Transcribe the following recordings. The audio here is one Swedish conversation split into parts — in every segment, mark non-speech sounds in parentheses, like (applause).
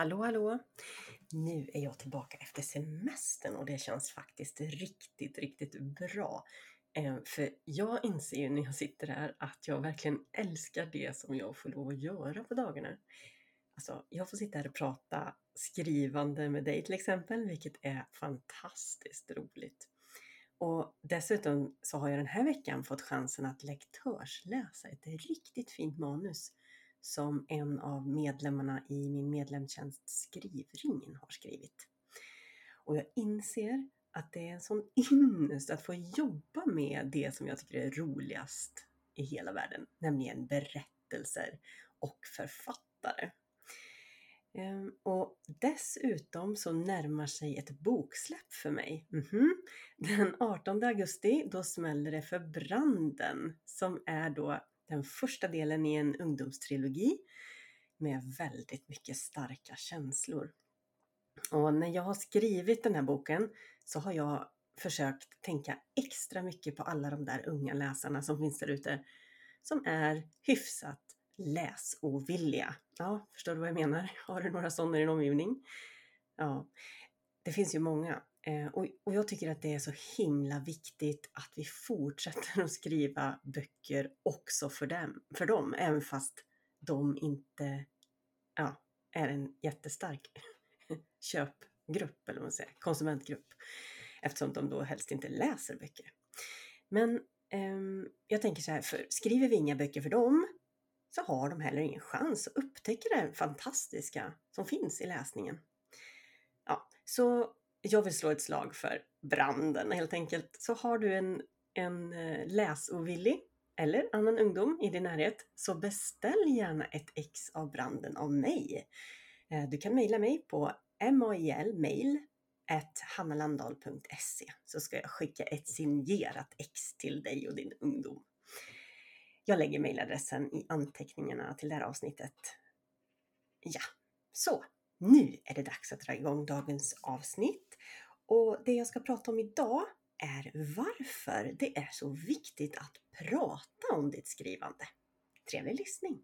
Hallå hallå! Nu är jag tillbaka efter semestern och det känns faktiskt riktigt, riktigt bra. Ehm, för jag inser ju när jag sitter här att jag verkligen älskar det som jag får lov att göra på dagarna. Alltså, jag får sitta här och prata skrivande med dig till exempel, vilket är fantastiskt roligt. Och dessutom så har jag den här veckan fått chansen att lektörsläsa ett riktigt fint manus som en av medlemmarna i min medlemstjänst Skrivringen har skrivit. Och jag inser att det är en sån ynnest att få jobba med det som jag tycker är roligast i hela världen, nämligen berättelser och författare. Ehm, och dessutom så närmar sig ett boksläpp för mig. Mm -hmm. Den 18 augusti, då smäller det för Branden som är då den första delen i en ungdomstrilogi med väldigt mycket starka känslor. Och när jag har skrivit den här boken så har jag försökt tänka extra mycket på alla de där unga läsarna som finns där ute som är hyfsat läsovilliga. Ja, förstår du vad jag menar? Har du några sådana i din omgivning? Ja, det finns ju många. Eh, och, och jag tycker att det är så himla viktigt att vi fortsätter att skriva böcker också för dem, för dem även fast de inte ja, är en jättestark (laughs) köpgrupp, eller vad man säger, konsumentgrupp. Eftersom de då helst inte läser böcker. Men eh, jag tänker så här, för skriver vi inga böcker för dem så har de heller ingen chans att upptäcka det fantastiska som finns i läsningen. Ja, så jag vill slå ett slag för branden helt enkelt. Så har du en, en eh, läsovillig eller annan ungdom i din närhet så beställ gärna ett ex av branden av mig. Eh, du kan mejla mig på mail hannalandahl.se så ska jag skicka ett signerat ex till dig och din ungdom. Jag lägger mejladressen i anteckningarna till det här avsnittet. Ja, så nu är det dags att dra igång dagens avsnitt. Och det jag ska prata om idag är varför det är så viktigt att prata om ditt skrivande. Trevlig lyssning!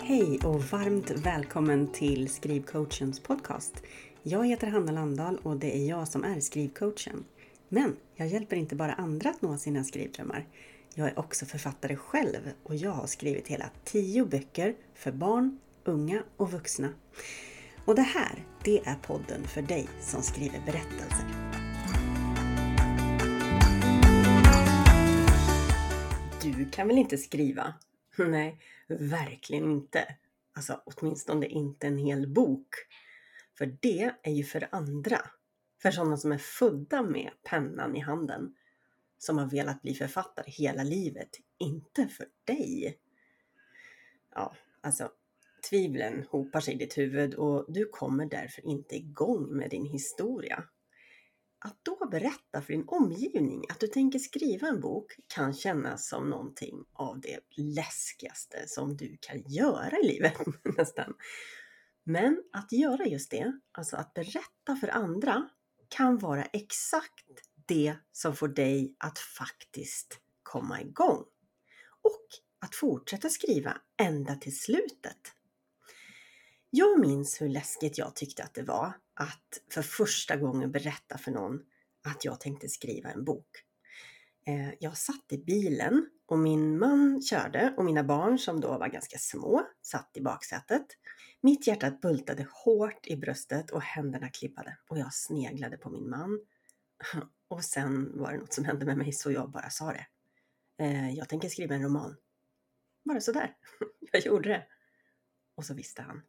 Hej och varmt välkommen till Skrivcoachens podcast. Jag heter Hanna Landahl och det är jag som är skrivcoachen. Men jag hjälper inte bara andra att nå sina skrivdrömmar. Jag är också författare själv och jag har skrivit hela tio böcker för barn, unga och vuxna. Och det här, det är podden för dig som skriver berättelser. Du kan väl inte skriva? (laughs) Nej, verkligen inte. Alltså åtminstone inte en hel bok. För det är ju för andra. För sådana som är födda med pennan i handen som har velat bli författare hela livet, inte för dig. Ja, alltså tvivlen hopar sig i ditt huvud och du kommer därför inte igång med din historia. Att då berätta för din omgivning att du tänker skriva en bok kan kännas som någonting av det läskigaste som du kan göra i livet (laughs) nästan. Men att göra just det, alltså att berätta för andra, kan vara exakt det som får dig att faktiskt komma igång. Och att fortsätta skriva ända till slutet. Jag minns hur läskigt jag tyckte att det var att för första gången berätta för någon att jag tänkte skriva en bok. Eh, jag satt i bilen och min man körde och mina barn som då var ganska små satt i baksätet. Mitt hjärta bultade hårt i bröstet och händerna klippade och jag sneglade på min man och sen var det något som hände med mig så jag bara sa det. Eh, jag tänker skriva en roman. Bara sådär. (laughs) Jag gjorde det. Och så visste han.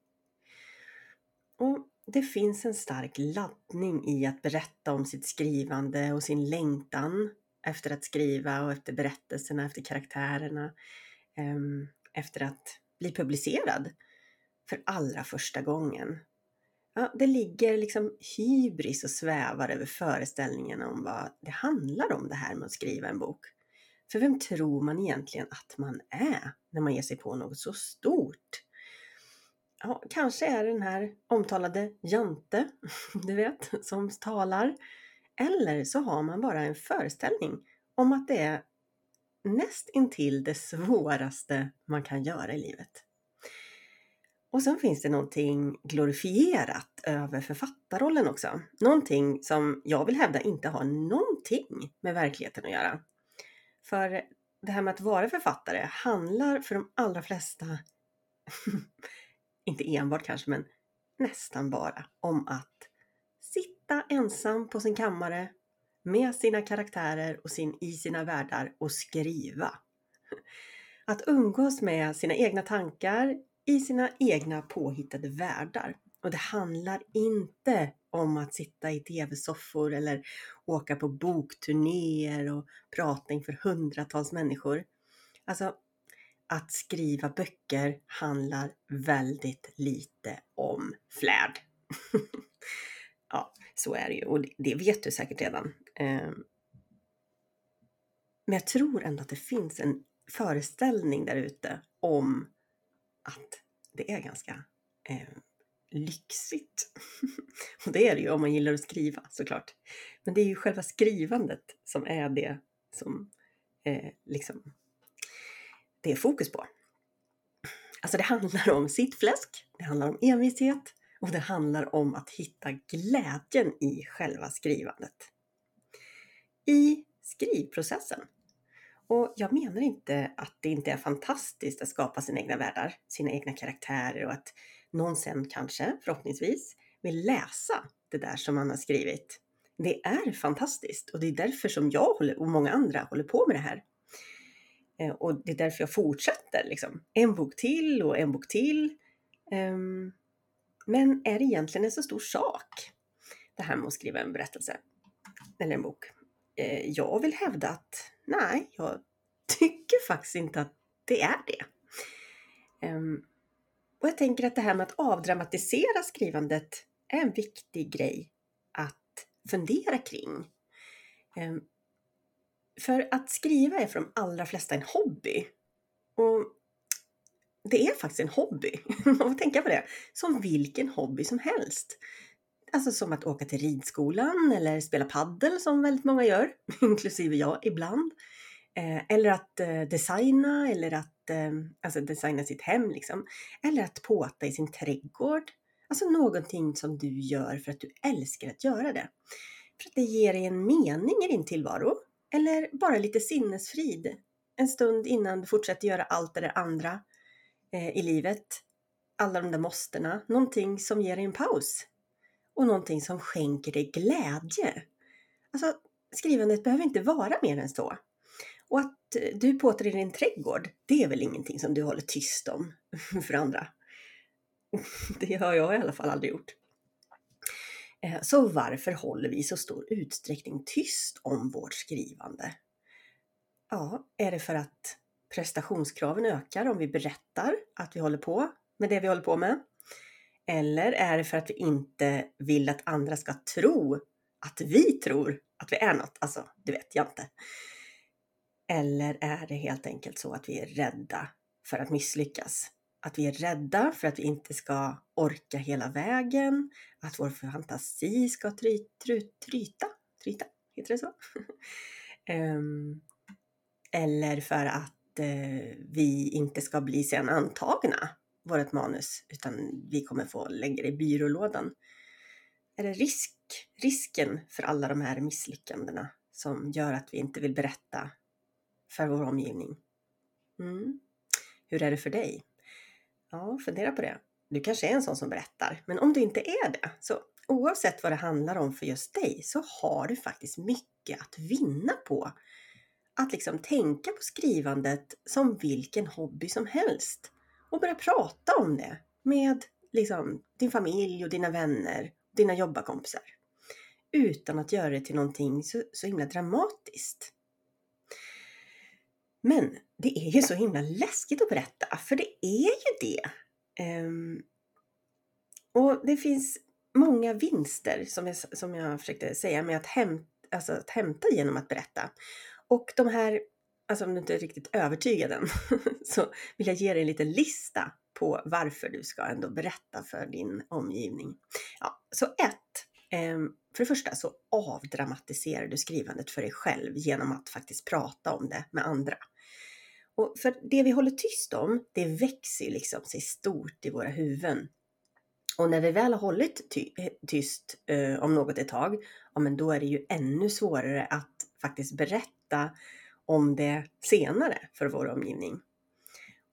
Och det finns en stark laddning i att berätta om sitt skrivande och sin längtan efter att skriva och efter berättelserna, efter karaktärerna, ehm, efter att bli publicerad för allra första gången. Ja, det ligger liksom hybris och svävar över föreställningen om vad det handlar om det här med att skriva en bok. För vem tror man egentligen att man är när man ger sig på något så stort? Ja, kanske är det den här omtalade Jante, (laughs) du vet, som talar. Eller så har man bara en föreställning om att det är näst intill det svåraste man kan göra i livet. Och sen finns det någonting glorifierat över författarrollen också. Någonting som jag vill hävda inte har någonting med verkligheten att göra. För det här med att vara författare handlar för de allra flesta, (laughs) inte enbart kanske, men nästan bara om att sitta ensam på sin kammare med sina karaktärer och sin, i sina världar och skriva. Att umgås med sina egna tankar i sina egna påhittade världar. Och det handlar inte om att sitta i tv-soffor eller åka på bokturnéer och prata inför hundratals människor. Alltså, att skriva böcker handlar väldigt lite om flärd. (laughs) ja, så är det ju och det vet du säkert redan. Ehm, men jag tror ändå att det finns en föreställning där ute om att det är ganska eh, lyxigt. (laughs) och det är det ju om man gillar att skriva såklart. Men det är ju själva skrivandet som är det som eh, liksom det är fokus på. Alltså det handlar om sitt fläsk, det handlar om envishet och det handlar om att hitta glädjen i själva skrivandet. I skrivprocessen. Och jag menar inte att det inte är fantastiskt att skapa sina egna världar, sina egna karaktärer och att någon sen kanske, förhoppningsvis, vill läsa det där som man har skrivit. Det är fantastiskt och det är därför som jag och många andra håller på med det här. Eh, och det är därför jag fortsätter liksom. En bok till och en bok till. Ehm, men är det egentligen en så stor sak? Det här med att skriva en berättelse eller en bok. Eh, jag vill hävda att nej, jag (laughs) tycker faktiskt inte att det är det. Ehm, och jag tänker att det här med att avdramatisera skrivandet är en viktig grej att fundera kring. Ehm, för att skriva är för de allra flesta en hobby. Och det är faktiskt en hobby. (laughs) Man får tänka på det. Som vilken hobby som helst. Alltså som att åka till ridskolan eller spela paddel som väldigt många gör, (laughs) inklusive jag ibland. Eh, eller att eh, designa eller att eh, alltså designa sitt hem liksom. Eller att påta i sin trädgård. Alltså någonting som du gör för att du älskar att göra det. För att det ger dig en mening i din tillvaro. Eller bara lite sinnesfrid en stund innan du fortsätter göra allt det där andra i livet. Alla de där måstena. Någonting som ger dig en paus. Och någonting som skänker dig glädje. Alltså, skrivandet behöver inte vara mer än så. Och att eh, du påtar i din trädgård, det är väl ingenting som du håller tyst om (laughs) för andra? (laughs) Det har jag i alla fall aldrig gjort. Eh, så varför håller vi i så stor utsträckning tyst om vårt skrivande? Ja, är det för att prestationskraven ökar om vi berättar att vi håller på med det vi håller på med? Eller är det för att vi inte vill att andra ska tro att vi tror att vi är något? Alltså, det vet jag inte. Eller är det helt enkelt så att vi är rädda för att misslyckas? Att vi är rädda för att vi inte ska orka hela vägen, att vår fantasi ska try, try, tryta, tryta, heter det så? um, (laughs) eller för att uh, vi inte ska bli sen antagna, vårt manus, utan vi kommer få lägga det i byrålådan. Är det risk, risken för alla de här misslyckandena som gör att vi inte vill berätta för vår omgivning. Mm. Hur är det för dig? Ja, fundera på det. Du kanske är en sån som berättar, men om du inte är det, så oavsett vad det handlar om för just dig, så har du faktiskt mycket att vinna på att liksom tänka på skrivandet som vilken hobby som helst och börja prata om det med liksom, din familj och dina vänner, dina jobbarkompisar. Utan att göra det till någonting så, så himla dramatiskt. Men det är ju så himla läskigt att berätta, för det är ju det. Um, och det finns många vinster som jag, som jag försökte säga med att hämta, alltså att hämta genom att berätta. Och de här, alltså om du inte är riktigt övertygad än, (laughs) så vill jag ge dig en liten lista på varför du ska ändå berätta för din omgivning. Ja, så ett, ehm, för det första så avdramatiserar du skrivandet för dig själv genom att faktiskt prata om det med andra. Och för det vi håller tyst om, det växer ju liksom sig stort i våra huvuden. Och när vi väl har hållit ty tyst eh, om något ett tag, ja men då är det ju ännu svårare att faktiskt berätta om det senare för vår omgivning.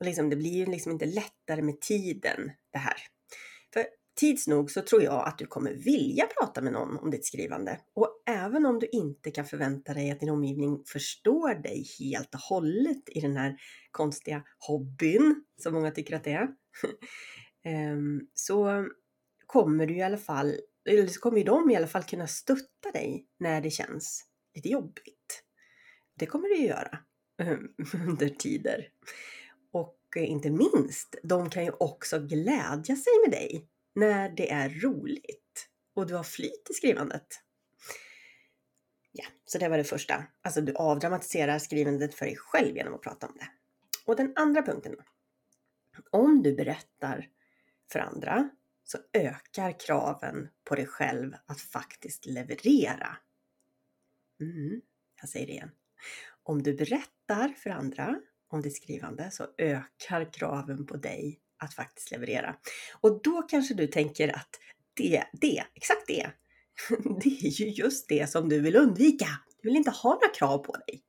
Och liksom, det blir ju liksom inte lättare med tiden det här. För tids nog så tror jag att du kommer vilja prata med någon om ditt skrivande. Och även om du inte kan förvänta dig att din omgivning förstår dig helt och hållet i den här konstiga hobbyn som många tycker att det är. (laughs) Ehm, så kommer du i alla fall, eller så kommer ju de i alla fall kunna stötta dig när det känns lite jobbigt. Det kommer du ju göra eh, (laughs) under tider. Och eh, inte minst, de kan ju också glädja sig med dig när det är roligt och du har flyt i skrivandet. Ja, så det var det första. Alltså du avdramatiserar skrivandet för dig själv genom att prata om det. Och den andra punkten. Om du berättar för andra så ökar kraven på dig själv att faktiskt leverera. Mm, jag säger det igen. Om du berättar för andra om ditt skrivande så ökar kraven på dig att faktiskt leverera. Och då kanske du tänker att det, det, exakt det, (laughs) det är ju just det som du vill undvika. Du vill inte ha några krav på dig.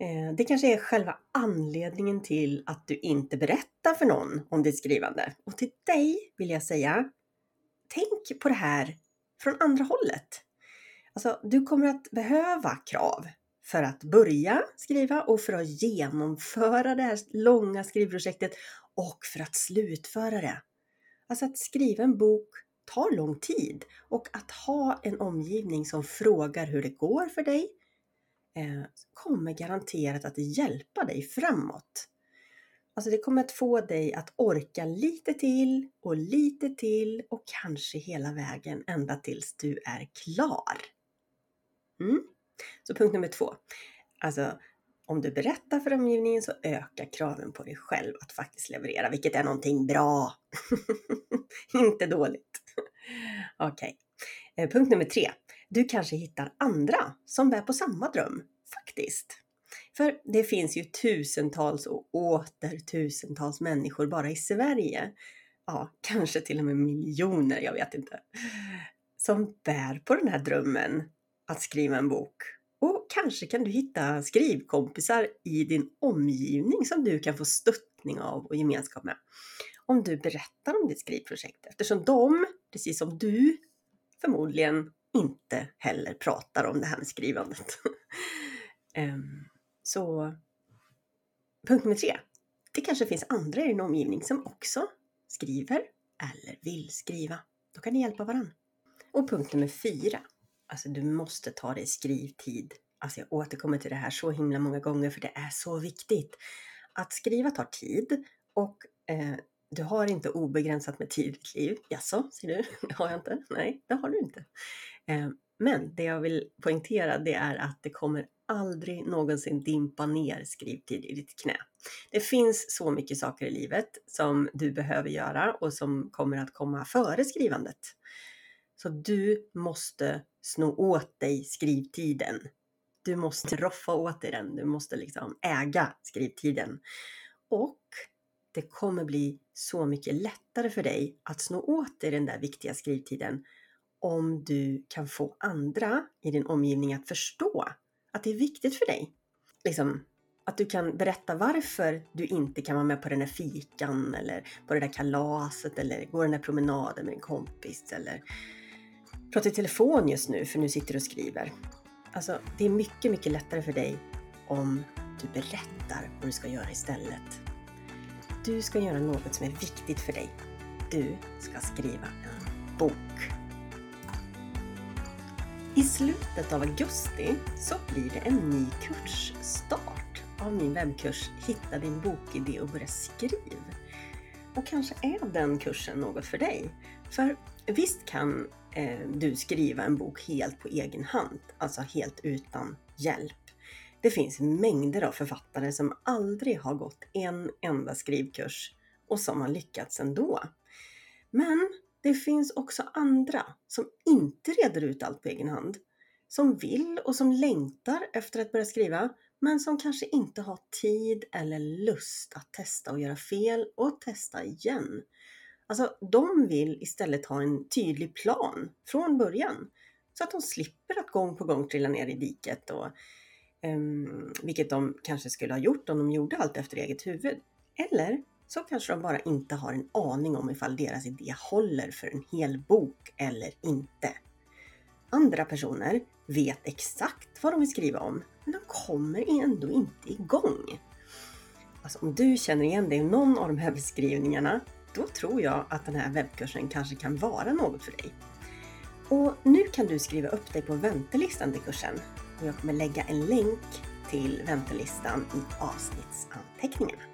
Eh, det kanske är själva anledningen till att du inte berättar för någon om ditt skrivande. Och till dig vill jag säga, tänk på det här från andra hållet. Alltså, du kommer att behöva krav för att börja skriva och för att genomföra det här långa skrivprojektet och för att slutföra det. Alltså att skriva en bok tar lång tid och att ha en omgivning som frågar hur det går för dig eh, kommer garanterat att hjälpa dig framåt. Alltså det kommer att få dig att orka lite till och lite till och kanske hela vägen ända tills du är klar. Mm. Så punkt nummer två. Alltså, om du berättar för omgivningen så ökar kraven på dig själv att faktiskt leverera, vilket är någonting bra. (laughs) Inte dåligt. Okej. Okay. Punkt nummer tre. Du kanske hittar andra som bär på samma dröm, faktiskt. För det finns ju tusentals och åter tusentals människor bara i Sverige. Ja, kanske till och med miljoner, jag vet inte. Som bär på den här drömmen att skriva en bok. Och kanske kan du hitta skrivkompisar i din omgivning som du kan få stöttning av och gemenskap med. Om du berättar om ditt skrivprojekt eftersom de, precis som du, förmodligen inte heller pratar om det här med skrivandet. (laughs) Ehm, så punkt nummer tre. Det kanske finns andra i din omgivning som också skriver eller vill skriva. Då kan ni hjälpa varandra. Och punkt nummer fyra. Alltså du måste ta dig skrivtid. Alltså jag återkommer till det här så himla många gånger för det är så viktigt. Att skriva tar tid och eh, du har inte obegränsat med tid i ditt liv. Jaså, säger du? (laughs) Det har jag inte. Nej, det har du inte. Eh, men det jag vill poängtera det är att det kommer aldrig någonsin dimpa ner skrivtid i ditt knä. Det finns så mycket saker i livet som du behöver göra och som kommer att komma före skrivandet. Så du måste sno åt dig skrivtiden. Du måste roffa åt dig den. Du måste liksom äga skrivtiden. Och det kommer bli så mycket lättare för dig att sno åt dig den där viktiga skrivtiden om du kan få andra i din omgivning att förstå att det är viktigt för dig. Liksom, att du kan berätta varför du inte kan vara med på den där fikan eller på det där kalaset eller gå den där promenaden med en kompis eller prata i telefon just nu för nu sitter du och skriver. Alltså, det är mycket, mycket lättare för dig om du berättar vad du ska göra istället. Du ska göra något som är viktigt för dig. Du ska skriva en bok. I slutet av augusti så blir det en ny kursstart av min webbkurs Hitta din bokidé och börja skriv. Och kanske är den kursen något för dig. För visst kan eh, du skriva en bok helt på egen hand, alltså helt utan hjälp. Det finns mängder av författare som aldrig har gått en enda skrivkurs och som har lyckats ändå. Men det finns också andra som inte reder ut allt på egen hand, som vill och som längtar efter att börja skriva, men som kanske inte har tid eller lust att testa och göra fel och testa igen. Alltså, de vill istället ha en tydlig plan från början så att de slipper att gång på gång trilla ner i diket och um, vilket de kanske skulle ha gjort om de gjorde allt efter eget huvud. Eller så kanske de bara inte har en aning om ifall deras idé håller för en hel bok eller inte. Andra personer vet exakt vad de vill skriva om, men de kommer ändå inte igång. Alltså om du känner igen dig i någon av de här beskrivningarna, då tror jag att den här webbkursen kanske kan vara något för dig. Och nu kan du skriva upp dig på väntelistan till kursen och jag kommer lägga en länk till väntelistan i avsnittsanteckningarna.